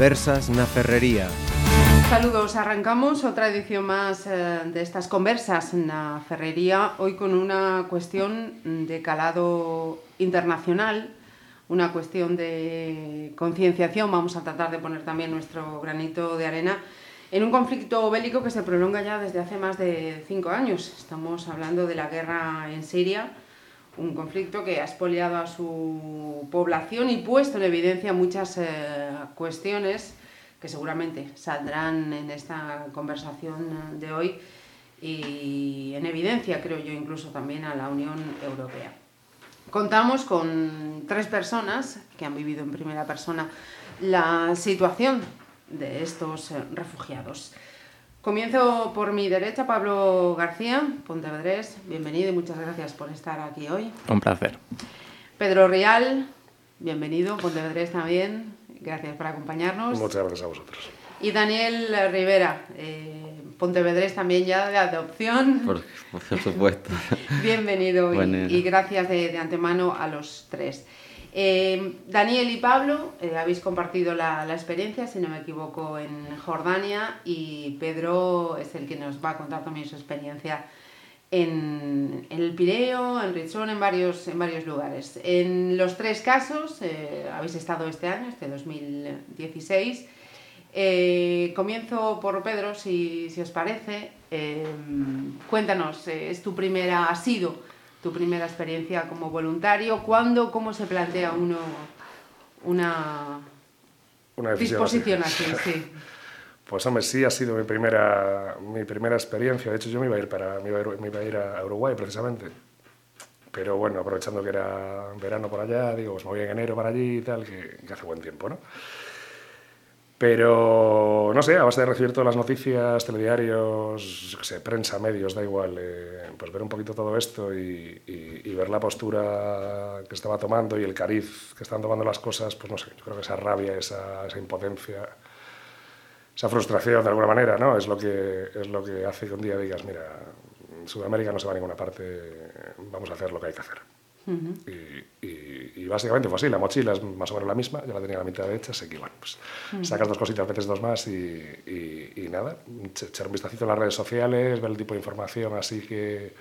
Conversas na Ferrería. Saludos, arrancamos otra edición más eh, de estas conversas en la ferrería, hoy con una cuestión de calado internacional, una cuestión de concienciación, vamos a tratar de poner también nuestro granito de arena en un conflicto bélico que se prolonga ya desde hace más de cinco años. Estamos hablando de la guerra en Siria, un conflicto que ha expoliado a su población y puesto en evidencia muchas eh, cuestiones que seguramente saldrán en esta conversación de hoy y en evidencia, creo yo, incluso también a la Unión Europea. Contamos con tres personas que han vivido en primera persona la situación de estos eh, refugiados. Comienzo por mi derecha, Pablo García, Pontevedrés. Bienvenido y muchas gracias por estar aquí hoy. Un placer. Pedro Rial, bienvenido, Pontevedrés también. Gracias por acompañarnos. Muchas gracias a vosotros. Y Daniel Rivera, eh, Pontevedrés también ya de adopción. Por, por supuesto. bienvenido y, y, gracias de, de antemano a los tres. Eh, Daniel y Pablo eh, habéis compartido la, experiencia, si no me equivoco, en Jordania y Pedro es el que nos va a contar también su experiencia en, el Pireo, en Richmond, en varios, en varios lugares. En los tres casos eh, habéis estado este año, este 2016. Eh, comienzo por Pedro, si, si os parece. Eh, cuéntanos, es tu primera, ha sido tu primera experiencia como voluntario, ¿cuándo, cómo se plantea uno una, una disposición así? Sí. Pues hombre, sí ha sido mi primera, mi primera experiencia. De hecho, yo me iba a ir, para, me iba a ir, me iba a, ir a Uruguay precisamente. Pero bueno, aprovechando que era verano por allá, digo, pues me voy en enero para allí y tal, que, que hace buen tiempo, ¿no? Pero, no sé, a base de recibir todas las noticias, telediarios, prensa, medios, da igual, eh, pues ver un poquito todo esto y, y, y, ver la postura que estaba tomando y el cariz que estaban tomando las cosas, pues no sé, yo creo que esa rabia, esa, esa impotencia, esa frustración de alguna manera, ¿no? Es lo, que, es lo que hace que un día digas, mira, Sudamérica no se va a ninguna parte, vamos a hacer lo que hay que hacer. Uh -huh. y, y, y, básicamente fue así, la mochila es más o menos la misma, ya la tenía la mitad hecha, así que bueno, pues uh -huh. sacas dos cositas, veces dos más y, y, nada, echar un vistacito en las redes sociales, ver el tipo de información así que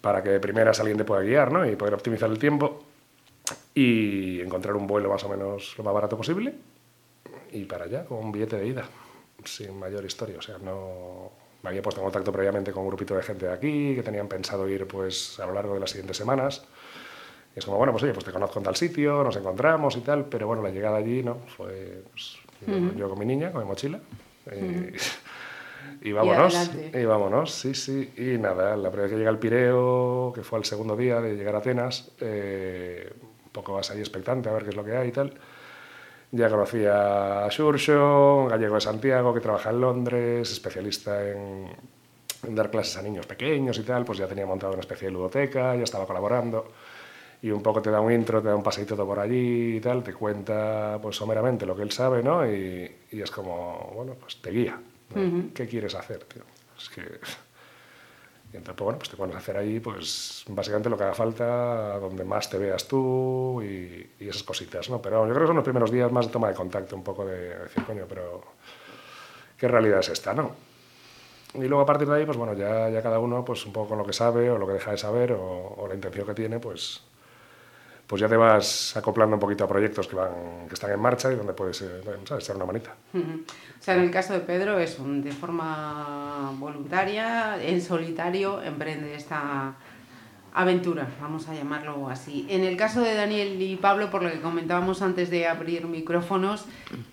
para que de primeras alguien te pueda guiar ¿no? y poder optimizar el tiempo y encontrar un vuelo más o menos lo más barato posible y para allá con un billete de ida, sin mayor historia, o sea, no me había puesto en contacto previamente con un grupito de gente de aquí que tenían pensado ir pues a lo largo de las siguientes semanas. Y es como, bueno, pues oye, pues te conozco en tal sitio, nos encontramos y tal, pero bueno, la llegada allí, ¿no? Fue pues, uh -huh. yo con mi niña, con mi mochila. Y, uh -huh. y vámonos, y, y, vámonos, sí, sí. Y nada, la primera vez que llega al Pireo, que fue el segundo día de llegar a Atenas, eh, un poco vas ahí expectante a ver qué es lo que hay y tal. Ya conocía a Xurxo, un gallego de Santiago que trabaja en Londres, especialista en, en, dar clases a niños pequeños y tal, pues ya tenía montado una especie de ludoteca, ya estaba colaborando y un poco te da un intro, te da un paseito por allí y tal, te cuenta pues someramente lo que él sabe, ¿no? Y, y es como, bueno, pues te guía. ¿no? Uh -huh. ¿Qué quieres hacer, tío? Es que y entonces, pues, bueno, pues te pones a hacer ahí, pues básicamente lo que haga falta, donde más te veas tú y, esas cositas, ¿no? Pero yo creo que son los primeros días más de toma de contacto, un poco de decir, coño, pero ¿qué realidad es esta, no? Y luego a partir de ahí, pues bueno, ya, ya cada uno, pues un poco con lo que sabe o lo que deja de saber o, o la intención que tiene, pues pues ya te vas acoplando un poquito a proyectos que, van, que están en marcha y donde puedes eh, ¿sabes? echar una manita. O sea, en el caso de Pedro es de forma voluntaria, en solitario, emprende esta aventura, vamos a llamarlo así. En el caso de Daniel y Pablo, por lo que comentábamos antes de abrir micrófonos,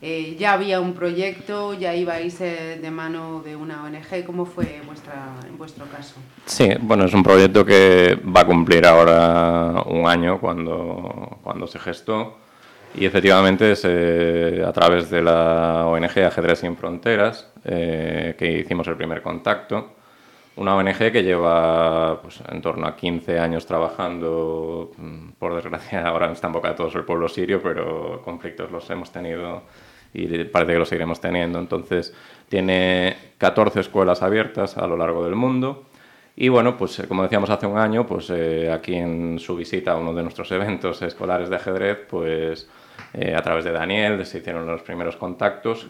eh, ya había un proyecto, ya ibais eh, de mano de una ONG. ¿Cómo fue vuestra, en vuestro caso? Sí, bueno, es un proyecto que va a cumplir ahora un año cuando, cuando se gestó. Y efectivamente es eh, a través de la ONG Ajedrez Sin Fronteras que hicimos el primer contacto una ONG que lleva pues, en torno a 15 años trabajando, mm, por desgracia ahora está en boca de todos el pueblo sirio, pero conflictos los hemos tenido y parece que los seguiremos teniendo. Entonces tiene 14 escuelas abiertas a lo largo del mundo. Y bueno, pues como decíamos hace un año, pues eh, aquí en su visita a uno de nuestros eventos escolares de ajedrez, pues a través de Daniel se hicieron los primeros contactos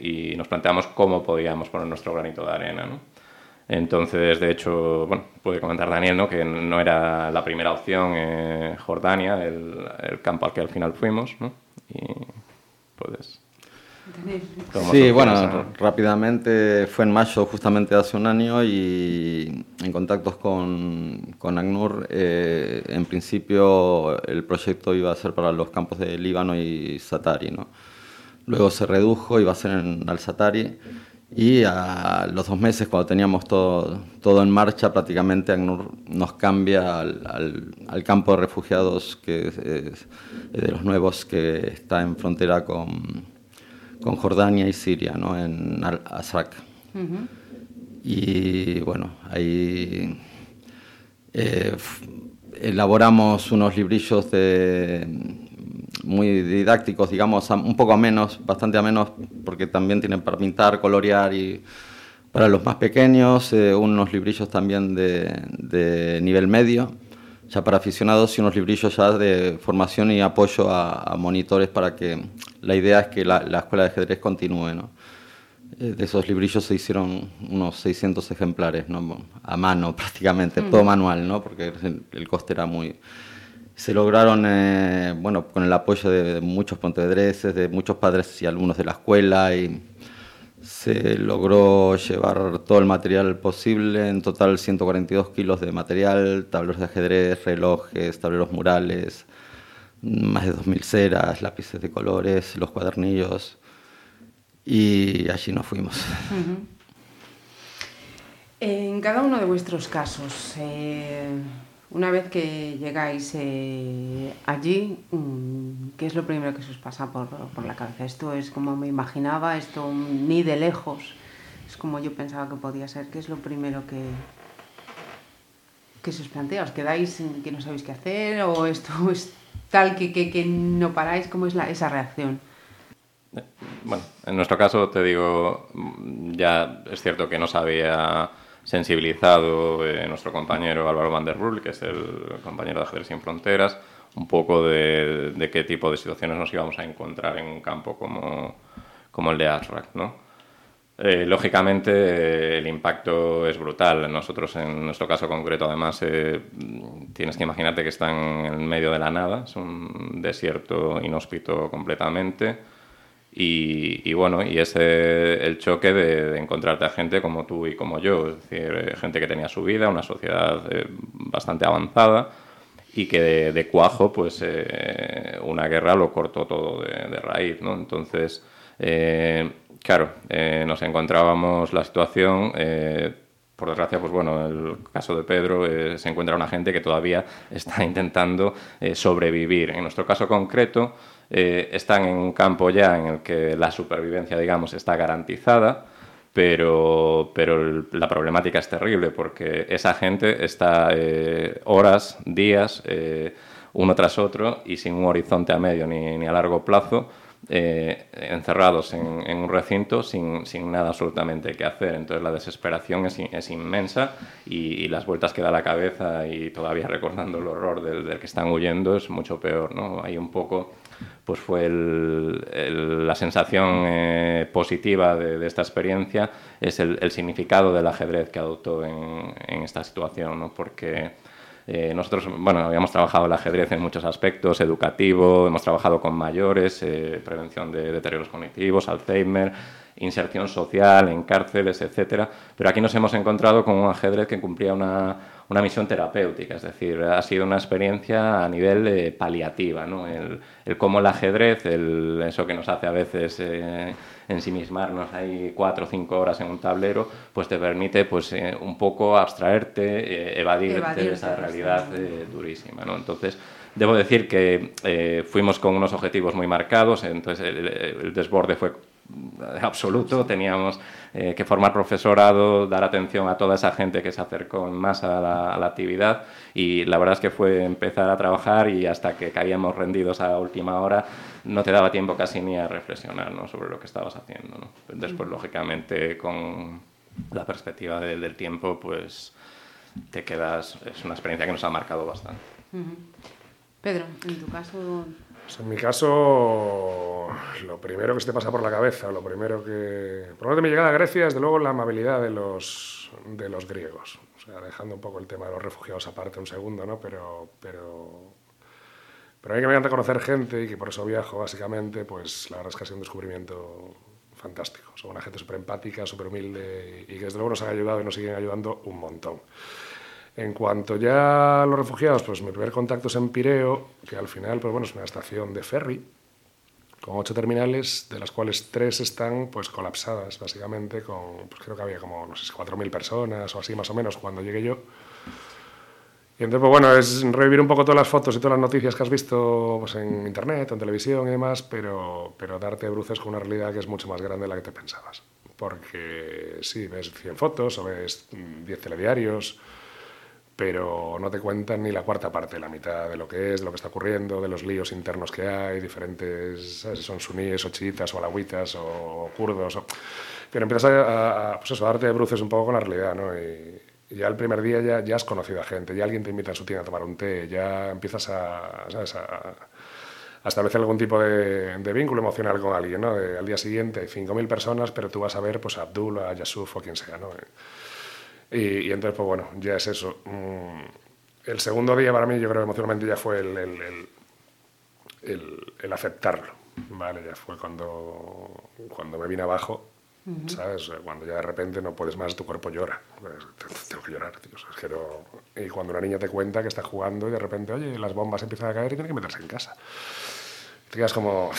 y nos planteamos cómo podíamos poner nuestro granito de arena. Entonces, de hecho, bueno, puede comentar Daniel, ¿no? Que no era la primera opción eh, Jordania, el, el, campo al que al final fuimos, ¿no? Y puedes... Sí, bueno, rápidamente fue en mayo justamente hace un año y en contactos con, con ACNUR, eh, en principio el proyecto iba a ser para los campos de Líbano y Satari, ¿no? Luego se redujo, iba a ser en Al-Satari y a los dos meses, cuando teníamos todo, todo en marcha, prácticamente ACNUR nos cambia al, al, campo de refugiados que es, de los nuevos que está en frontera con, con Jordania y Siria, ¿no? en Al-Azraq. Y bueno, ahí eh, elaboramos unos librillos de muy didácticos, digamos, un poco a menos, bastante a menos, porque también tienen para pintar, colorear y para los más pequeños, eh, unos librillos también de, nivel medio, ya para aficionados y unos librillos ya de formación y apoyo a, monitores para que la idea es que la, escuela de ajedrez continúe. ¿no? Eh, de esos librillos se hicieron unos 600 ejemplares, ¿no? a mano prácticamente, todo manual, ¿no? porque el coste era muy se lograron, eh, bueno, con el apoyo de muchos pontevedreses, de muchos padres y alumnos de la escuela, y se logró llevar todo el material posible, en total 142 kilos de material, tableros de ajedrez, relojes, tableros murales, más de 2.000 ceras, lápices de colores, los cuadernillos, y allí nos fuimos. En cada uno de vuestros casos, eh una vez que llegáis eh, allí, mm, ¿qué es lo primero que se os pasa por, por, la cabeza? Esto es como me imaginaba, esto ni de lejos, es como yo pensaba que podía ser. ¿Qué es lo primero que, que se os plantea? ¿Os quedáis que no sabéis qué hacer o esto es tal que, que, que no paráis? ¿Cómo es la, esa reacción? Bueno, en nuestro caso te digo, ya es cierto que no sabía sensibilizado eh, nuestro compañero Álvaro Van der Roel, que es el compañero de Ajedrez Sin Fronteras, un poco de, qué tipo de situaciones nos íbamos a encontrar en un campo como, como el de Asrak, ¿no? Eh, lógicamente el impacto es brutal. Nosotros en nuestro caso concreto además eh, tienes que imaginarte que están en medio de la nada, es un desierto inhóspito completamente y, bueno, y ese el choque de, encontrarte a gente como tú y como yo, es decir, eh, gente que tenía su vida, una sociedad eh, bastante avanzada y que de, cuajo, pues eh, una guerra lo cortó todo de, raíz, ¿no? Entonces, claro, nos encontrábamos la situación por desgracia, pues bueno, el caso de Pedro se encuentra una gente que todavía está intentando sobrevivir. En nuestro caso concreto, eh, están en un campo ya en el que la supervivencia, digamos, está garantizada, pero, pero la problemática es terrible porque esa gente está eh, horas, días, eh, uno tras otro y sin un horizonte a medio ni, ni a largo plazo. encerrados en, en, un recinto sin, sin, nada absolutamente que hacer. Entonces la desesperación es, es inmensa y, y, las vueltas que da la cabeza y todavía recordando el horror del, del, que están huyendo es mucho peor. ¿no? Hay un poco pues fue la sensación eh, positiva de, esta experiencia, es el, significado del ajedrez que adoptó en, esta situación, ¿no? porque eh, nosotros, bueno, habíamos trabajado el ajedrez en muchos aspectos, educativo, hemos trabajado con mayores, eh, prevención de deterioros cognitivos, Alzheimer, inserción social en cárceles, etcétera, pero aquí nos hemos encontrado con un ajedrez que cumplía una una misión terapéutica, es decir, ha sido una experiencia a nivel eh, paliativa, ¿no? el, el, cómo el ajedrez, el, eso que nos hace a veces eh, ensimismarnos ahí cuatro o cinco horas en un tablero, pues te permite pues, eh, un poco abstraerte, eh, evadirte, de esa realidad durísima. ¿no? Entonces, debo decir que fuimos con unos objetivos muy marcados, entonces el desborde fue absoluto, teníamos eh, que formar profesorado, dar atención a toda esa gente que se acercó más a la, actividad y la verdad es que fue empezar a trabajar y hasta que caíamos rendidos a última hora no te daba tiempo casi ni a reflexionar sobre lo que estabas haciendo. Después, lógicamente, con la perspectiva del tiempo, pues te quedas, es una experiencia que nos ha marcado bastante. Pedro, en tu caso Pues en mi caso, lo primero que se te pasa por la cabeza, lo primero que... Por lo que mi llegada a Grecia, desde luego, la amabilidad de los, de los griegos. O sea, dejando un poco el tema de los refugiados aparte un segundo, ¿no? Pero, pero, pero a mí que me encanta conocer gente y que por eso viajo, básicamente, pues la verdad es que ha sido un descubrimiento fantástico. Son una gente súper empática, súper humilde y que desde luego nos han ayudado y nos siguen ayudando un montón. En cuanto ya a los refugiados, pues mi primer contacto es en Pireo, que al final pues bueno, es una estación de ferry con ocho terminales, de las cuales tres están pues colapsadas, básicamente, con, pues creo que había como, no sé, 4.000 personas o así más o menos cuando llegué yo. Y entonces, pues bueno, es revivir un poco todas las fotos y todas las noticias que has visto pues, en internet, en televisión y demás, pero, pero darte bruces con una realidad que es mucho más grande de la que te pensabas. Porque sí, ves 100 fotos o ves 10 telediarios, pero no te cuentan ni la cuarta parte, la mitad de lo que es, de lo que está ocurriendo, de los líos internos que hay, diferentes, ¿sabes? son suníes o chiitas o alawitas o kurdos. Pero empiezas a, a, pues eso, a darte bruces un poco con la realidad, ¿no? Y, ya el primer día ya, ya has conocido a gente, ya alguien te invita a su tienda a tomar un té, ya empiezas a, ¿sabes? a, a establecer algún tipo de, de, vínculo emocional con alguien. ¿no? De, al día siguiente hay 5.000 personas, pero tú vas a ver pues, a Abdul, a Yasuf o quien sea. ¿no? Y, y, entonces, pues bueno, ya es eso. Mm, el segundo día para mí, yo creo que emocionalmente ya fue el, el, el, el, el aceptarlo. ¿vale? Ya fue cuando, cuando me vine abajo. ¿sabes? Cuando ya de repente no puedes más, tu cuerpo llora. Tengo que llorar, tío. Es que no... Y cuando una niña te cuenta que está jugando y de repente, oye, las bombas empiezan a caer y tiene que meterse en casa. Te como,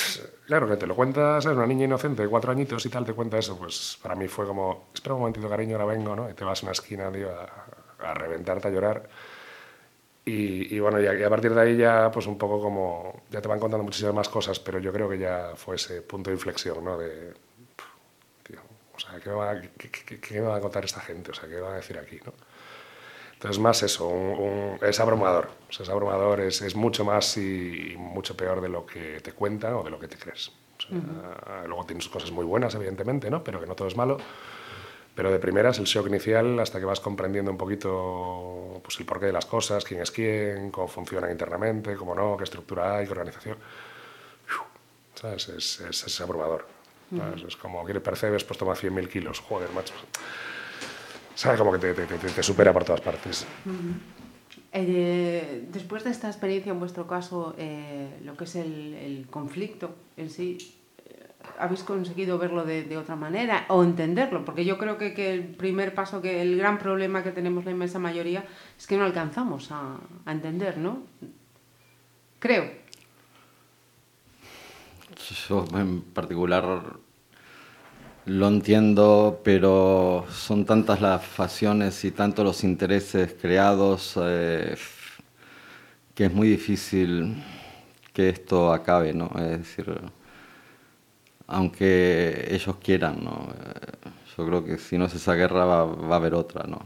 claro, que te lo cuentas, es una niña inocente de cuatro añitos y tal, te cuenta eso, pues para mí fue como, espera un momentito, cariño, ahora vengo, ¿no? Y te vas a una esquina, tío, a, a reventarte, a llorar. Y, y bueno, y a, y a, partir de ahí ya, pues un poco como, ya te van contando muchísimas más cosas, pero yo creo que ya fue ese punto de inflexión, ¿no? De, tío, o sea, ¿qué me, va, qué, qué, ¿qué me va a contar esta gente? O sea, ¿qué va a decir aquí, no? Entonces, más eso, un, un, es abrumador. O sea, es abrumador, es, es, mucho más y mucho peor de lo que te cuentan o de lo que te crees. O sea, uh -huh. Luego tienes cosas muy buenas, evidentemente, ¿no? pero que no todo es malo. Pero de primeras, el shock inicial, hasta que vas comprendiendo un poquito pues, el porqué de las cosas, quién es quién, cómo funcionan internamente, cómo no, qué estructura hay, qué organización. ¿Sabes? Es, es, es abrumador. Uh -huh. Es como que percebes, pues toma 100.000 kilos. Joder, macho sabe como que te, te, te, te, supera por todas partes. Uh -huh. eh, después de esta experiencia, en vuestro caso, eh, lo que es el, el conflicto en sí, eh, ¿habéis conseguido verlo de, de, otra manera o entenderlo? Porque yo creo que, que, el primer paso, que el gran problema que tenemos la inmensa mayoría es que no alcanzamos a, a entender, ¿no? Creo. Yo en particular lo entiendo, pero son tantas las facciones y tantos los intereses creados eh, que es muy difícil que esto acabe, ¿no? Es decir, aunque ellos quieran, ¿no? Eh, yo creo que si no es esa guerra va, va, a haber otra, ¿no?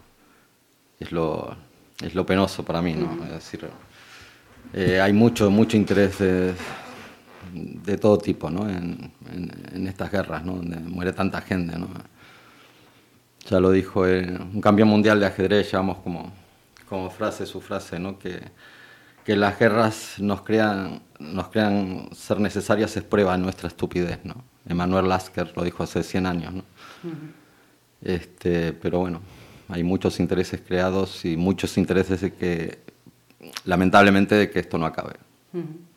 Es lo, es lo penoso para mí, ¿no? Es decir, eh, hay mucho, mucho interés de, de todo tipo ¿no? en, en, en, estas guerras, ¿no? donde muere tanta gente. ¿no? Ya lo dijo eh, un campeón mundial de ajedrez, llevamos como, como frase su frase, ¿no? que, que las guerras nos crean, nos crean ser necesarias es prueba de nuestra estupidez. ¿no? Emanuel Lasker lo dijo hace 100 años. ¿no? Uh -huh. este, pero bueno, hay muchos intereses creados y muchos intereses de que, lamentablemente, de que esto no acabe. Uh -huh.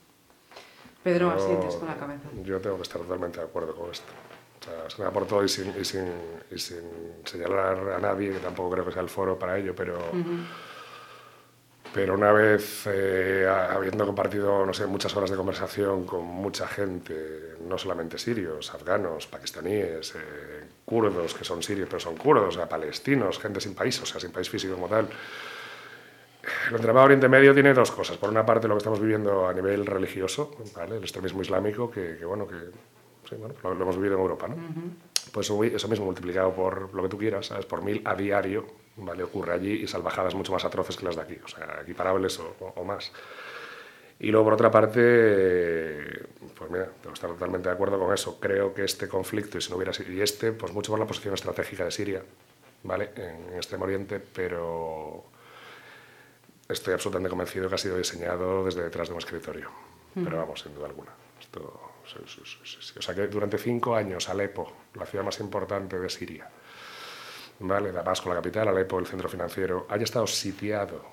Pedro, asientes con la cabeza. Yo tengo que estar totalmente de acuerdo con esto. O sea, se me aportó y sin, y, sin, y sin señalar a nadie, que tampoco creo que sea el foro para ello, pero, uh -huh. pero una vez eh, habiendo compartido, no sé, muchas horas de conversación con mucha gente, no solamente sirios, afganos, pakistaníes, eh, kurdos, que son sirios, pero son kurdos, o sea, palestinos, gente sin país, o sea, sin país físico como tal, el entramado Oriente Medio tiene dos cosas. Por una parte, lo que estamos viviendo a nivel religioso, ¿vale? el extremismo islámico, que, que bueno, que sí, bueno, lo, lo, hemos vivido en Europa. ¿no? Uh -huh. Pues eso mismo multiplicado por lo que tú quieras, ¿sabes? por mil a diario, ¿vale? ocurre allí y salvajadas mucho más atroces que las de aquí, o sea, equiparables o, o, o más. Y luego, por otra parte, pues mira, tengo que estar totalmente de acuerdo con eso. Creo que este conflicto, y si no hubiera sido, y este, pues mucho por la posición estratégica de Siria, ¿vale? En, en Extremo Oriente, pero estoy absolutamente convencido que ha sido diseñado desde detrás de un escritorio. pero vamos, sin duda alguna. Esto, o sea que durante cinco años Alepo, la ciudad más importante de Siria, ¿vale? Damasco, la capital, Alepo, el centro financiero, haya estado sitiado,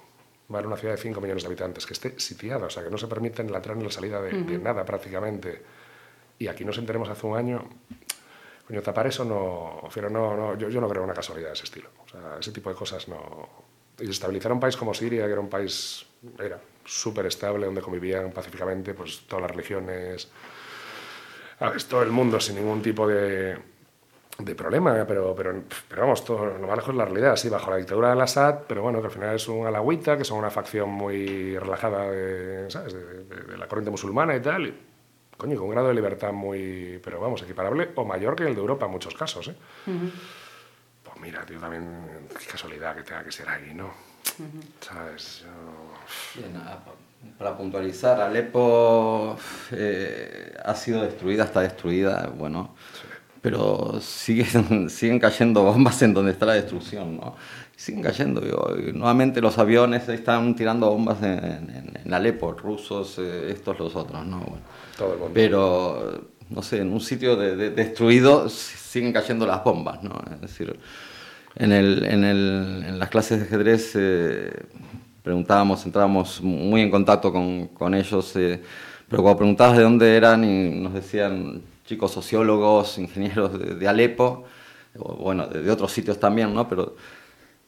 ¿vale? Una ciudad de 5 millones de habitantes, que esté sitiada, o sea, que no se permite la entrada ni la salida de, de, nada prácticamente. Y aquí nos enteremos hace un año, coño, tapar eso no, pero no, no yo, yo, no creo una casualidad de ese estilo. O sea, ese tipo de cosas no... Y estabilizar un país como Siria, que era un país, era súper estable, donde convivían pacíficamente pues, todas las religiones, todo el mundo sin ningún tipo de, de problema, pero, pero, pero vamos, todo, lo más lejos es la realidad, sí, bajo la dictadura de Assad, pero bueno, que al final es un alawita, que son una facción muy relajada de, la corriente musulmana y tal, y, coño, con un grado de libertad muy, pero vamos, equiparable o mayor que el de Europa en muchos casos, ¿eh? Mira, tío, también, qué casualidad que tenga que ser ahí, ¿no? Uh -huh. ¿Sabes? Yo... Bien, para puntualizar, Alepo eh, ha sido destruida, está destruida, bueno, sí. pero siguen, siguen cayendo bombas en donde está la destrucción, ¿no? Siguen cayendo, digo, nuevamente los aviones están tirando bombas en, en, en Alepo, rusos, eh, estos los otros, ¿no? Bueno, Todo el mundo. Pero, no sé, en un sitio de, de, destruido siguen cayendo las bombas, ¿no? Es decir, en, el, en, el, en las clases de ajedrez... Eh, preguntábamos, entrábamos muy en contacto con, con ellos, eh, pero cuando preguntabas de dónde eran y nos decían chicos sociólogos, ingenieros de, de Alepo, bueno, de, de, otros sitios también, ¿no? Pero,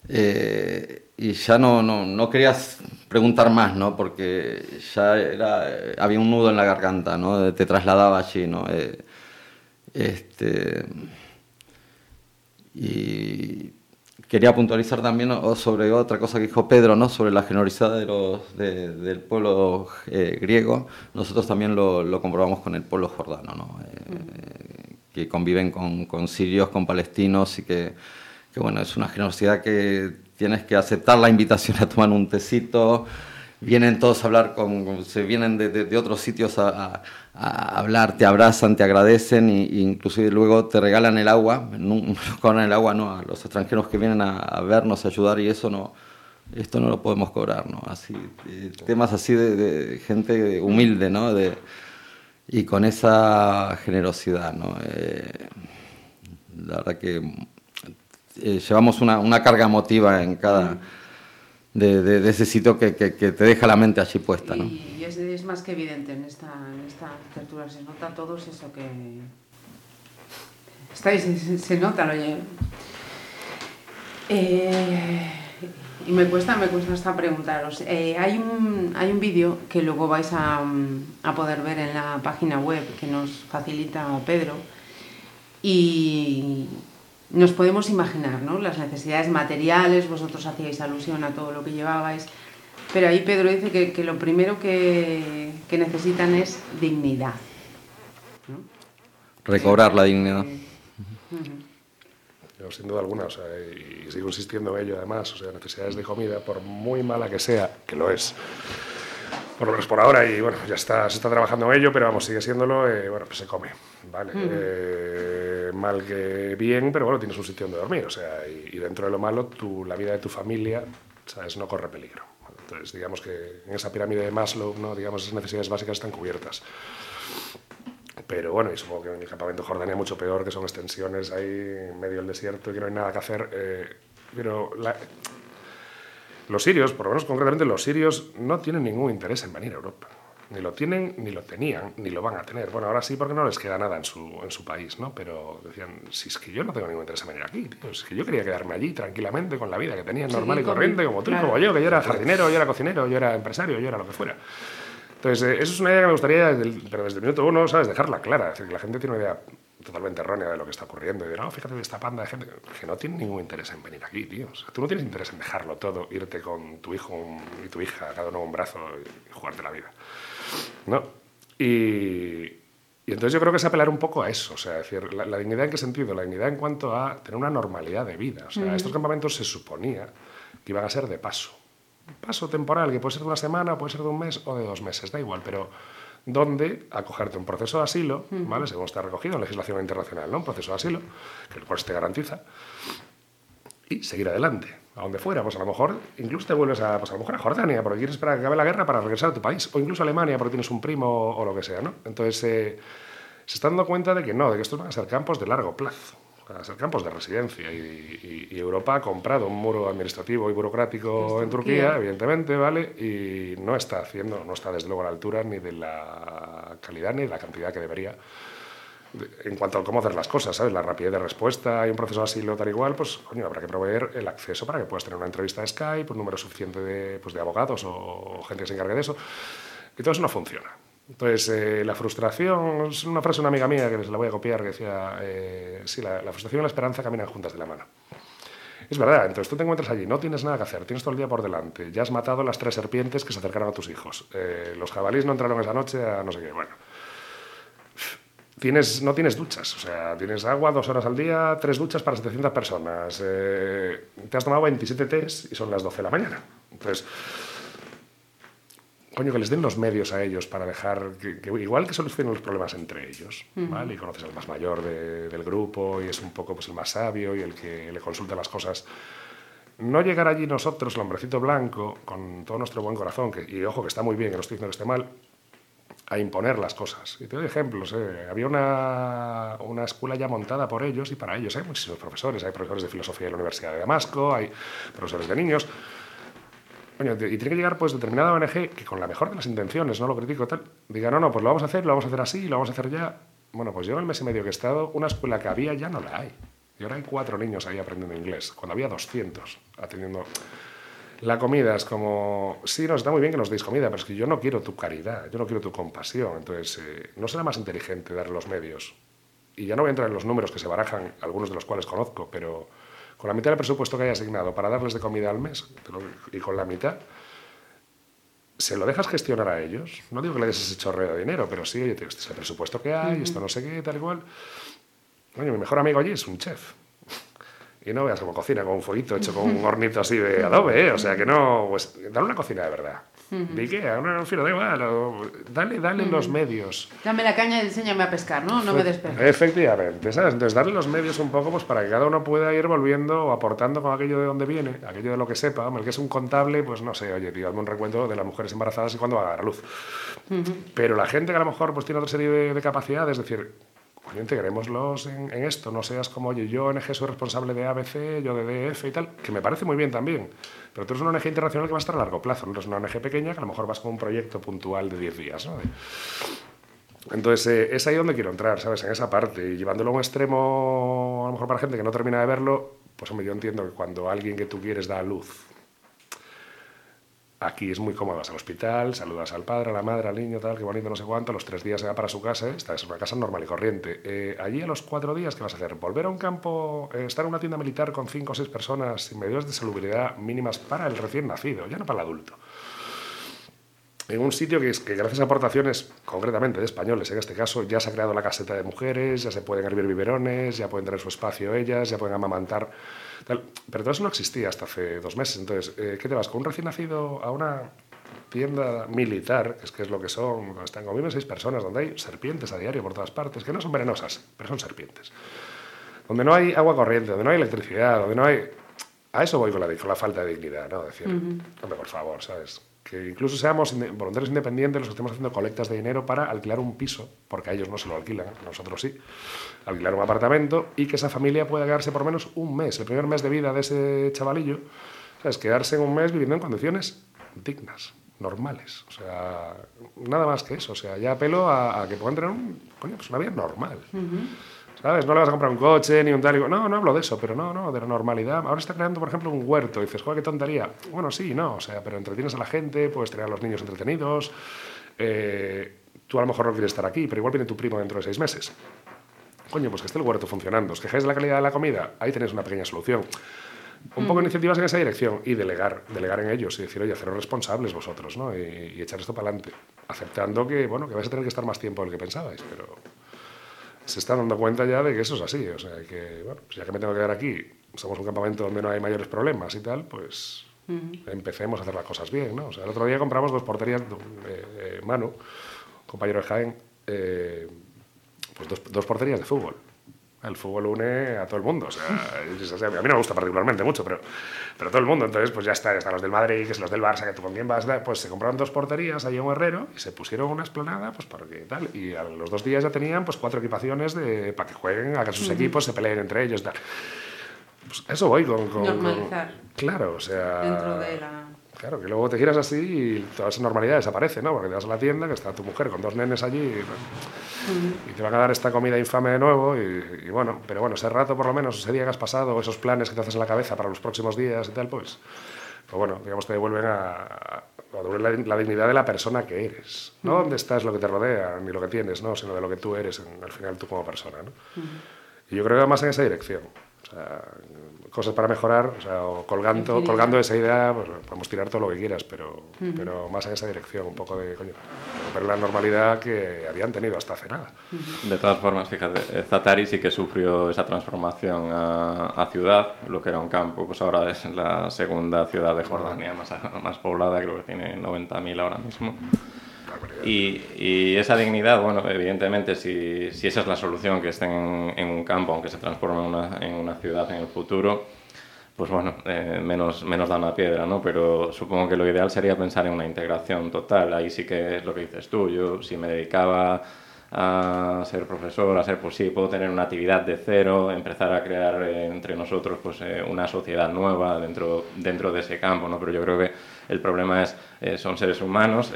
eh, y ya no, no, no, querías preguntar más, ¿no? Porque ya era, había un nudo en la garganta, ¿no? Te trasladaba allí, ¿no? Eh, este, y quería puntualizar también sobre otra cosa que dijo Pedro, ¿no? sobre la generosidad de los, de, del pueblo eh, griego. Nosotros también lo, lo, comprobamos con el pueblo jordano, ¿no? eh, que conviven con, con, sirios, con palestinos y que, que, bueno, es una generosidad que tienes que aceptar la invitación a tomar un tecito. Vienen todos a hablar, con, se vienen de, de, de otros sitios a, a, a, hablar, te abrazan, te agradecen e inclusive luego te regalan el agua, no cobran el agua no, a los extranjeros que vienen a, a, vernos, a ayudar y eso no, esto no lo podemos cobrar, ¿no? Así, eh, temas así de, de, gente humilde, ¿no? De, y con esa generosidad, ¿no? Eh, la verdad que eh, llevamos una, una, carga emotiva en cada... De, de, ese sitio que, que, te deja la mente allí puesta. ¿no? Y es, es, más que evidente en esta, en esta se nota a todos eso que... Estáis, se, nota, lo eh, y me cuesta, me cuesta hasta preguntaros. Eh, hay un, hay un vídeo que luego vais a, a poder ver en la página web que nos facilita Pedro y, nos podemos imaginar ¿no? las necesidades materiales, vosotros hacíais alusión a todo lo que llevabais, pero ahí Pedro dice que, que lo primero que, que, necesitan es dignidad. ¿no? Recobrar la dignidad. Uh -huh. Yo, sin duda alguna, o sea, y sigo insistiendo en ello además, o sea, necesidades de comida, por muy mala que sea, que lo es, por lo menos por ahora, y bueno, ya está, se está trabajando en ello, pero vamos, sigue siéndolo, eh, bueno, pues se come, ¿vale? Uh -huh. Mal que bien, pero bueno, tienes un sitio donde dormir, o sea, y, dentro de lo malo, tu, la vida de tu familia, ¿sabes? No corre peligro. Entonces, digamos que en esa pirámide de Maslow, ¿no? digamos, esas necesidades básicas están cubiertas. Pero bueno, y supongo que en el campamento Jordania mucho peor, que son extensiones ahí en medio del desierto y que no hay nada que hacer. Eh, pero los sirios, por lo menos concretamente los sirios, no tienen ningún interés en venir a Europa. Ni lo tienen, ni lo tenían, ni lo van a tener. Bueno, ahora sí porque no les queda nada en su, en su país, ¿no? Pero decían, si es que yo no tengo ningún interés en venir aquí, tío. Es que yo quería quedarme allí tranquilamente con la vida que tenía, normal sí, y corriente, como tú, claro. como yo, que yo era jardinero, yo era cocinero, yo era empresario, yo era lo que fuera. Entonces, eh, eso es una idea que me gustaría, desde el, pero desde el minuto uno, ¿sabes? Dejarla clara. Es decir, que la gente tiene una idea totalmente errónea de lo que está ocurriendo. Y de, no, fíjate, esta panda de gente que no tiene ningún interés en venir aquí, tío. O sea, tú no tienes interés en dejarlo todo, irte con tu hijo y tu hija, cada uno un brazo y jugarte la vida. ¿No? Y, y entonces yo creo que es apelar un poco a eso, o sea, decir, la, la, dignidad en qué sentido, la dignidad en cuanto a tener una normalidad de vida. O sea, mm. estos campamentos se suponía que iban a ser de paso. Paso temporal, que puede ser de una semana, puede ser de un mes o de dos meses, da igual, pero donde acogerte un proceso de asilo, mm. ¿vale? según está recogido en legislación internacional, ¿no? un proceso de asilo, que el cual se te garantiza, y seguir adelante. A donde fuera, pues a lo mejor incluso te vuelves a, pues a lo mejor a Jordania, porque quieres esperar a que acabe la guerra para regresar a tu país, o incluso a Alemania porque tienes un primo o lo que sea, ¿no? Entonces eh, se está dando cuenta de que no, de que estos van a ser campos de largo plazo, van a ser campos de residencia y, y, Europa ha comprado un muro administrativo y burocrático en Turquía, evidentemente, ¿vale? Y no está haciendo, no está desde luego a la altura ni de la calidad ni de la cantidad que debería en cuanto a cómo hacer las cosas, ¿sabes? La rapidez de respuesta, hay un proceso así lo tal igual, pues coño, habrá que proveer el acceso para que puedas tener una entrevista de Skype, un número suficiente de, pues, de abogados o, gente que se encargue de eso. Y todo eso no funciona. Entonces, eh, la frustración, es una frase de una amiga mía que les la voy a copiar, que decía, eh, sí, la, frustración y la esperanza caminan juntas de la mano. Es verdad, entonces tú te encuentras allí, no tienes nada que hacer, tienes todo el día por delante, ya has matado las tres serpientes que se acercaron a tus hijos, eh, los jabalíes no entraron esa noche a no sé qué, bueno tienes, no tienes duchas, o sea, tienes agua dos horas al día, tres duchas para 700 personas, eh, te has tomado 27 tés y son las 12 de la mañana. Entonces, coño, que les den los medios a ellos para dejar, que, igual que solucionen los problemas entre ellos, ¿vale? Y conoces al más mayor del grupo y es un poco pues, el más sabio y el que le consulta las cosas. No llegar allí nosotros, el hombrecito blanco, con todo nuestro buen corazón, que, y ojo que está muy bien, que no estoy diciendo que esté mal, a imponer las cosas. Y te doy ejemplos. ¿eh? Había una, una, escuela ya montada por ellos y para ellos. Hay muchísimos profesores. Hay profesores de filosofía en la Universidad de Damasco, hay profesores de niños. y tiene que llegar pues determinada ONG que con la mejor de las intenciones, no lo critico tal, diga, no, no, pues lo vamos a hacer, lo vamos a hacer así, lo vamos a hacer ya. Bueno, pues yo en el mes y medio que he estado, una escuela que había ya no la hay. Y ahora hay cuatro niños ahí aprendiendo inglés, cuando había 200 atendiendo... La comida es como, sí, nos está muy bien que nos deis comida, pero es que yo no quiero tu caridad, yo no quiero tu compasión. Entonces, eh, ¿no será más inteligente dar los medios? Y ya no voy a entrar en los números que se barajan, algunos de los cuales conozco, pero con la mitad del presupuesto que hay asignado para darles de comida al mes, y con la mitad, se lo dejas gestionar a ellos. No digo que le des ese chorreo de dinero, pero sí, oye, este es el presupuesto que hay, esto no sé qué, tal y cual. Oye, mi mejor amigo allí es un chef. Y no veas como cocina con un fueguito hecho con un hornito así de adobe, ¿eh? O sea que no, pues dale una cocina de verdad. ¿De qué? No, filo, da igual. Dale, dale los medios. Dame la caña y enséñame a pescar, ¿no? No me despegues. Efectivamente, ¿sabes? Entonces, darle los medios un poco pues para que cada uno pueda ir volviendo o aportando con aquello de donde viene, aquello de lo que sepa. El que es un contable, pues no sé, oye, tío, hazme un recuento de las mujeres embarazadas y cuándo va a dar a luz. Pero la gente que a lo mejor pues tiene otra serie de, de capacidades, es decir, coño, integrémoslos en, en, esto, no seas como, oye, yo ONG soy responsable de ABC, yo de DF y tal, que me parece muy bien también, pero tú eres una ONG internacional que va a estar a largo plazo, no eres una ONG pequeña que a lo mejor vas con un proyecto puntual de 10 días, ¿no? Entonces, eh, es ahí donde quiero entrar, ¿sabes? En esa parte, y llevándolo a un extremo, a lo mejor para gente que no termina de verlo, pues hombre, yo entiendo que cuando alguien que tú quieres da luz Aquí es muy cómodo, vas al hospital, saludas al padre, a la madre, al niño, tal, que bonito, no sé cuánto, los tres días se va para su casa, esta es una casa normal y corriente. Eh, allí a los cuatro días, ¿qué vas a hacer? ¿Volver a un campo, eh, estar en una tienda militar con cinco o seis personas sin medidas de salubridad mínimas para el recién nacido, ya no para el adulto? En un sitio que, que gracias a aportaciones, concretamente de españoles en este caso, ya se ha creado la caseta de mujeres, ya se pueden hervir biberones, ya pueden tener su espacio ellas, ya pueden amamantar pero todo eso no existía hasta hace dos meses. Entonces, eh, ¿qué te vas? ¿Con un recién nacido a una tienda militar, que es, que es lo que son, donde están conviviendo seis personas, donde hay serpientes a diario por todas partes, que no son venenosas, pero son serpientes. Donde no hay agua corriente, donde no hay electricidad, donde no hay... A eso voy con la, con la falta de dignidad, ¿no? Decir, hombre, por favor, ¿sabes? Que incluso seamos voluntarios independientes los que estemos haciendo colectas de dinero para alquilar un piso, porque a ellos no se lo alquilan, nosotros sí, alquilar un apartamento y que esa familia pueda quedarse por menos un mes, el primer mes de vida de ese chavalillo, es quedarse un mes viviendo en condiciones dignas, normales, o sea, nada más que eso, o sea, ya apelo a, que puedan tener un, coño, pues una vida normal. ¿Sabes? No le vas a comprar un coche ni un tal. No, no hablo de eso, pero no, no, de la normalidad. Ahora está creando, por ejemplo, un huerto. Y dices, joder, qué tontería. Bueno, sí, no, o sea, pero entretienes a la gente, puedes tener a los niños entretenidos. Eh, tú a lo mejor no quieres estar aquí, pero igual viene tu primo dentro de seis meses. Coño, pues que esté el huerto funcionando. ¿Os quejáis de la calidad de la comida? Ahí tenéis una pequeña solución. Un poco de mm. iniciativas en esa dirección y delegar, delegar en ellos y decir, oye, haceros responsables vosotros, ¿no? Y, y echar esto para adelante, aceptando que, bueno, que vais a tener que estar más tiempo del que pensabais, pero se está dando cuenta ya de que eso es así. O sea, que, bueno, pues ya que me tengo que quedar aquí, somos un campamento donde no hay mayores problemas y tal, pues empecemos a hacer las cosas bien, ¿no? O sea, el otro día compramos dos porterías, de Manu, compañero de Jaén, eh, pues dos, dos, porterías de fútbol. El fútbol une a todo el mundo. O sea, a mí no me gusta particularmente mucho, pero, pero todo el mundo. Entonces, pues ya está, están los del Madrid, que es los del Barça, que tú con quién vas, pues se compraron dos porterías ahí en herrero y se pusieron una esplanada, pues para que tal. Y a los dos días ya tenían pues cuatro equipaciones de, para que jueguen, hagan sus equipos, se peleen entre ellos, tal. Pues eso voy con, Normalizar. claro, o sea... Dentro de la Claro, que luego te giras así y toda esa normalidad desaparece, ¿no? Porque te vas a la tienda, que está tu mujer con dos nenes allí y, te van a dar esta comida infame de nuevo y, bueno, pero bueno, ese rato por lo menos, ese día que has pasado, esos planes que te haces en la cabeza para los próximos días y tal, pues, pues bueno, digamos, te devuelven a, la, dignidad de la persona que eres. No dónde estás, lo que te rodea, ni lo que tienes, ¿no? Sino de lo que tú eres, al final tú como persona, ¿no? Y yo creo que más en esa dirección. O sea, cosas para mejorar, o sea, colgando, colgando esa idea, pues podemos tirar todo lo que quieras, pero, pero más en esa dirección, un poco de, coño, ver la normalidad que habían tenido hasta hace nada. De todas formas, fíjate, eh, Zatari sí que sufrió esa transformación a, a, ciudad, lo que era un campo, pues ahora es la segunda ciudad de Jordania más, más poblada, creo que tiene 90.000 ahora mismo. Y, esa dignidad, bueno, evidentemente, si, si, esa es la solución, que estén en, un campo, aunque se transforme en una, en una ciudad en el futuro, pues bueno, eh, menos, menos da una piedra, ¿no? Pero supongo que lo ideal sería pensar en una integración total. Ahí sí que es lo que dices tú. Yo, si me dedicaba a ser profesor, a ser pues sí, puedo tener una actividad de cero, empezar a crear eh, entre nosotros pues eh, una sociedad nueva dentro, dentro de ese campo, ¿no? Pero yo creo que el problema es, eh, son seres humanos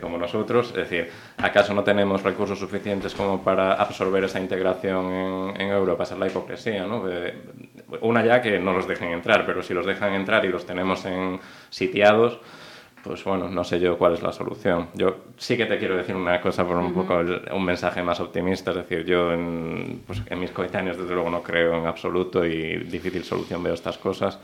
como nosotros, es decir, ¿acaso no tenemos recursos suficientes como para absorber esa integración en, en Europa? Esa es la hipocresía, ¿no? una ya que no los dejen entrar, pero si los dejan entrar y los tenemos en sitiados, pues bueno, no sé yo cuál es la solución. Yo sí que te quiero decir una cosa por un poco un mensaje más optimista, es decir, yo en, pues, en, mis coetáneos desde luego no creo en absoluto y difícil solución veo estas cosas,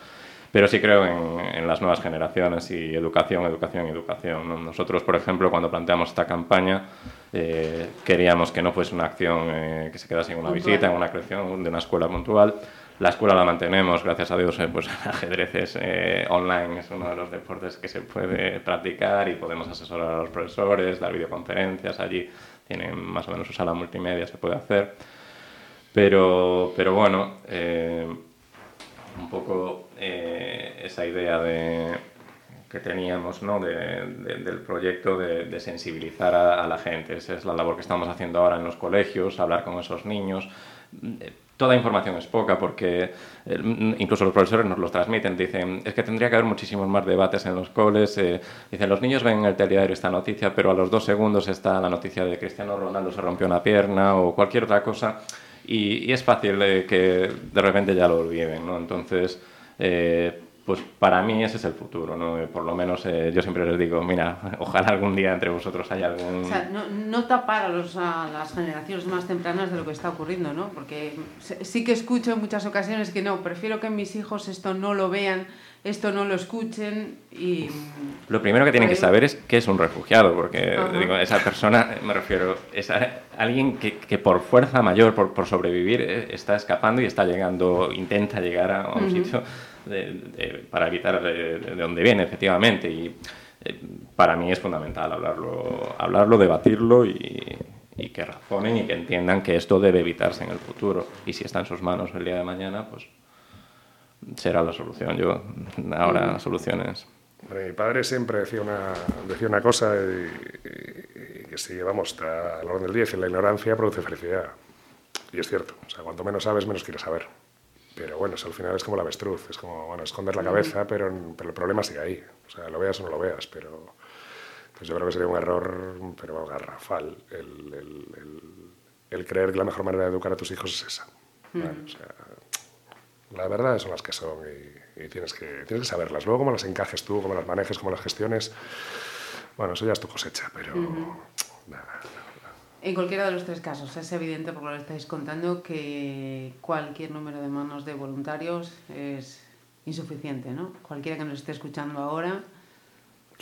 pero sí creo en, en las nuevas generaciones y educación, educación, educación. Nosotros, por ejemplo, cuando planteamos esta campaña, eh, queríamos que no fuese una acción eh, que se quedase en una visita, en una creación de una escuela puntual, la escuela la mantenemos, gracias a Dios, eh, pues ajedrez es, eh, online es uno de los deportes que se puede practicar y podemos asesorar a los profesores, dar videoconferencias allí, tienen más o menos su sala multimedia, se puede hacer. Pero, pero bueno, eh, un poco esa idea de, que teníamos ¿no? de, del proyecto de, sensibilizar a, a, la gente. Esa es la labor que estamos haciendo ahora en los colegios, hablar con esos niños toda información es poca porque eh, incluso los profesores nos lo transmiten. Dicen, es que tendría que haber muchísimos más debates en los coles. Eh, dicen, los niños ven en el telediario esta noticia, pero a los dos segundos está la noticia de Cristiano Ronaldo se rompió una pierna o cualquier otra cosa. Y, es fácil eh, que de repente ya lo olviden, ¿no? Entonces, pues para mí ese es el futuro, ¿no? Por lo menos eh, yo siempre les digo, mira, ojalá algún día entre vosotros haya algún... O sea, no, no tapar a, los, a, las generaciones más tempranas de lo que está ocurriendo, ¿no? Porque sí que escucho en muchas ocasiones que no, prefiero que mis hijos esto no lo vean, esto no lo escuchen y... Lo primero que tienen que saber es que es un refugiado, porque digo, esa persona, me refiero, es alguien que, que por fuerza mayor, por, por, sobrevivir, eh, está escapando y está llegando, intenta llegar a un sitio para evitar de, dónde viene, efectivamente. Y eh, para mí es fundamental hablarlo, hablarlo debatirlo y, que razonen y que entiendan que esto debe evitarse en el futuro. Y si está en sus manos el día de mañana, pues será la solución. Yo, ahora, soluciones. mi padre siempre decía una, decía una cosa y, que si vamos al orden del día, la ignorancia produce felicidad. Y es cierto, o sea, cuanto menos sabes, menos quieres saber. Pero bueno, eso al final es como la avestruz, es como, bueno, esconder la cabeza, pero, pero el problema sigue ahí. O sea, lo veas o no lo veas, pero pues yo creo que sería un error, pero garrafal, el, el, el, creer que la mejor manera de educar a tus hijos es esa. o sea, la verdad son las que son y, tienes, que, tienes que saberlas. Luego, cómo las encajes tú, cómo las manejes, cómo las gestiones, bueno, eso ya es tu cosecha, pero... En cualquiera de los tres casos, es evidente por lo que estáis contando que cualquier número de manos de voluntarios es insuficiente, ¿no? Cualquiera que nos esté escuchando ahora,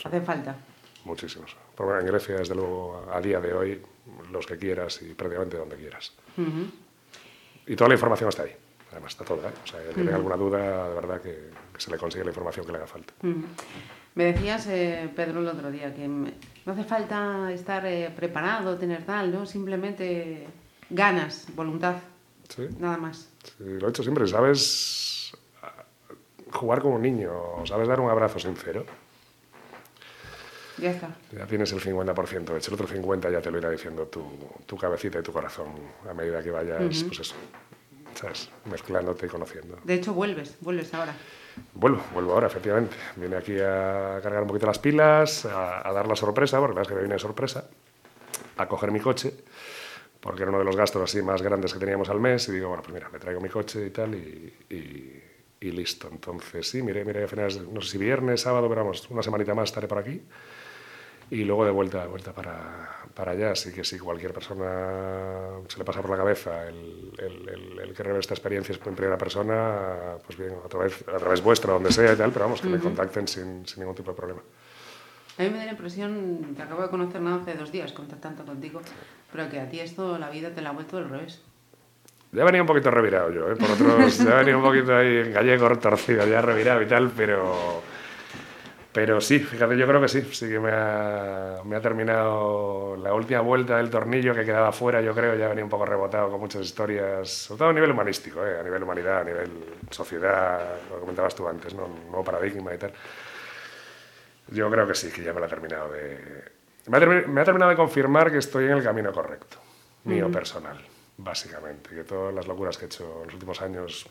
hace falta. Muchísimos. Porque en Grecia, desde luego, a día de hoy, los que quieras y prácticamente donde quieras. Y toda la información está ahí. Además, está toda. ¿eh? O sea, alguna duda, de verdad que, se le consigue la información que le haga falta. Me decías, eh, Pedro, el otro día, que no hace falta estar eh, preparado, tener tal, ¿no? Simplemente ganas, voluntad. Nada más. lo he hecho siempre, ¿sabes? Jugar como un niño, ¿sabes? Dar un abrazo sincero. Ya está. Ya tienes el 50% hecho, el otro 50% ya te lo irá diciendo tu, tu cabecita y tu corazón a medida que vayas, pues eso, ¿sabes? Mezclándote y conociendo. De hecho, vuelves, vuelves ahora. Vuelvo, vuelvo ahora, efectivamente. Vine aquí a cargar un poquito las pilas, a, dar la sorpresa, porque la verdad es que me vine de sorpresa, a coger mi coche, porque era uno de los gastos así más grandes que teníamos al mes, y digo, bueno, pues mira, me traigo mi coche y tal, y, y, listo. Entonces, sí, miré, miré a finales, no sé si viernes, sábado, pero vamos, una semanita más estaré por aquí y luego de vuelta, de vuelta para, para allá. Así que si cualquier persona se le pasa por la cabeza el, el, el, querer ver esta experiencia en primera persona, pues bien, a través, a través vuestra, donde sea y tal, pero vamos, que me contacten sin, sin, ningún tipo de problema. A mí me da la impresión, te acabo de conocer nada hace dos días, contactando contigo, pero que a ti esto, la vida te la ha vuelto del revés. Ya venía un poquito revirado yo, ¿eh? por otros, ya venía un poquito ahí en gallego torcido, ya revirado y tal, pero pero sí, fíjate, yo creo que sí, sí que me ha, me ha, terminado la última vuelta del tornillo que quedaba fuera, yo creo, ya venía un poco rebotado con muchas historias, sobre todo a nivel humanístico, ¿eh? a nivel humanidad, a nivel sociedad, lo comentabas tú antes, ¿no? un nuevo paradigma y tal. Yo creo que sí, que ya me lo ha terminado de... Me ha, me ha terminado de confirmar que estoy en el camino correcto, mío personal, básicamente, que todas las locuras que he hecho en los últimos años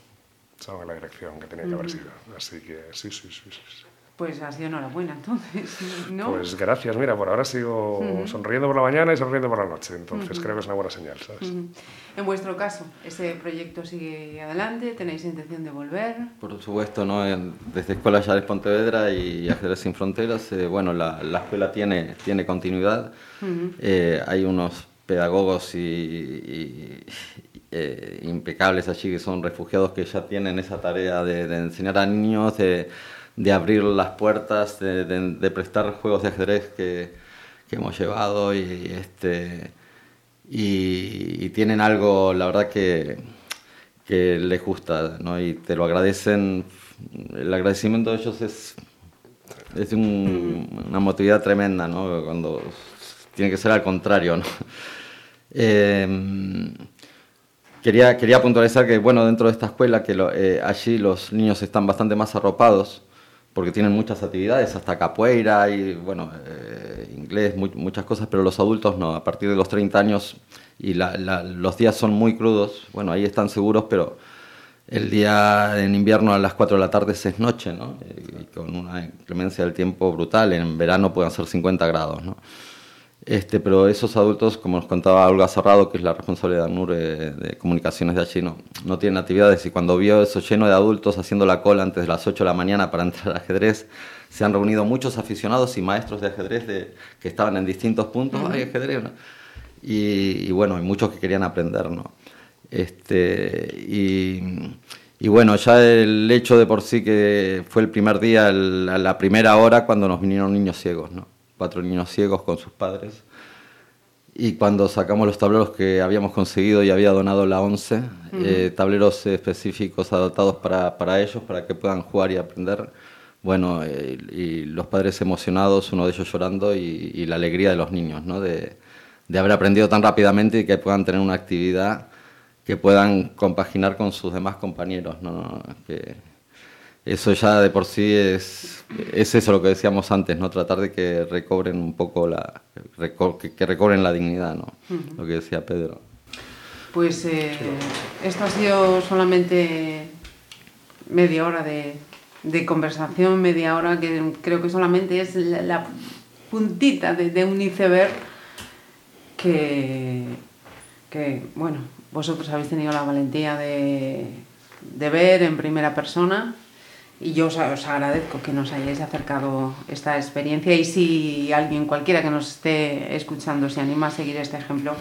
son en la dirección que tenía que haber sido. Así que sí, sí, sí. sí. Pues ha sido enhorabuena, entonces, ¿no? Pues gracias, mira, por ahora sigo sonriendo por la mañana y sonriendo por la noche, entonces creo que es una buena señal, ¿sabes? En vuestro caso, ¿ese proyecto sigue adelante? ¿Tenéis intención de volver? Por supuesto, ¿no? Desde Escuela Yares Pontevedra y Ajedrez Sin Fronteras, eh, bueno, la, la, escuela tiene, tiene continuidad, eh, hay unos pedagogos y, eh, impecables allí que son refugiados que ya tienen esa tarea de, de enseñar a niños, de de abrir las puertas, de, de, prestar juegos de ajedrez que, que hemos llevado y, este, y, tienen algo, la verdad, que, que les gusta ¿no? y te lo agradecen. El agradecimiento de ellos es, es una motividad tremenda, ¿no? cuando tiene que ser al contrario. ¿no? Em, quería, quería puntualizar que, bueno, dentro de esta escuela, que eh, allí los niños están bastante más arropados porque tienen muchas actividades, hasta capoeira y, bueno, eh, inglés, muchas cosas, pero los adultos no, a partir de los 30 años y los días son muy crudos, bueno, ahí están seguros, pero el día en invierno a las 4 de la tarde es noche, ¿no? Y con una inclemencia del tiempo brutal, en verano pueden ser 50 grados, ¿no? Este, pero esos adultos, como nos contaba Olga Cerrado, que es la responsable de ANUR de comunicaciones de allí, no, no tienen actividades y cuando vio eso lleno de adultos haciendo la cola antes de las 8 de la mañana para entrar al ajedrez, se han reunido muchos aficionados y maestros de ajedrez de, que estaban en distintos puntos, hay ajedrez, y, bueno, hay muchos que querían aprender, ¿no? Este, y, y, bueno, ya el hecho de por sí que fue el primer día, la primera hora, cuando nos vinieron niños ciegos, ¿no? Cuatro niños ciegos con sus padres. Y cuando sacamos los tableros que habíamos conseguido y había donado la ONCE, eh, tableros específicos adaptados para, para, ellos, para que puedan jugar y aprender, bueno, eh, y los padres emocionados, uno de ellos llorando, y, la alegría de los niños, ¿no? De, de, haber aprendido tan rápidamente y que puedan tener una actividad que puedan compaginar con sus demás compañeros, ¿no? Que, eso ya de por sí es, es eso lo que decíamos antes, ¿no? Tratar de que recobren un poco la, que, recobren la dignidad, ¿no? Lo que decía Pedro. Pues eh, esto ha sido solamente media hora de, de, conversación, media hora que creo que solamente es la, puntita de, de, un iceberg que, que, bueno, vosotros habéis tenido la valentía de, de ver en primera persona y yo os, agradezco que nos hayáis acercado esta experiencia y si alguien cualquiera que nos esté escuchando se anima a seguir este ejemplo,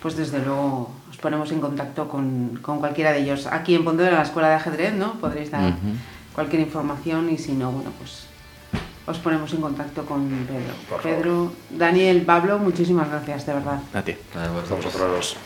pues desde luego os ponemos en contacto con, con cualquiera de ellos. Aquí en Pontevedra, la Escuela de Ajedrez, ¿no? Podréis dar cualquier información y si no, bueno, pues os ponemos en contacto con Pedro. Pedro, Daniel, Pablo, muchísimas gracias, de verdad. A ti. A vosotros.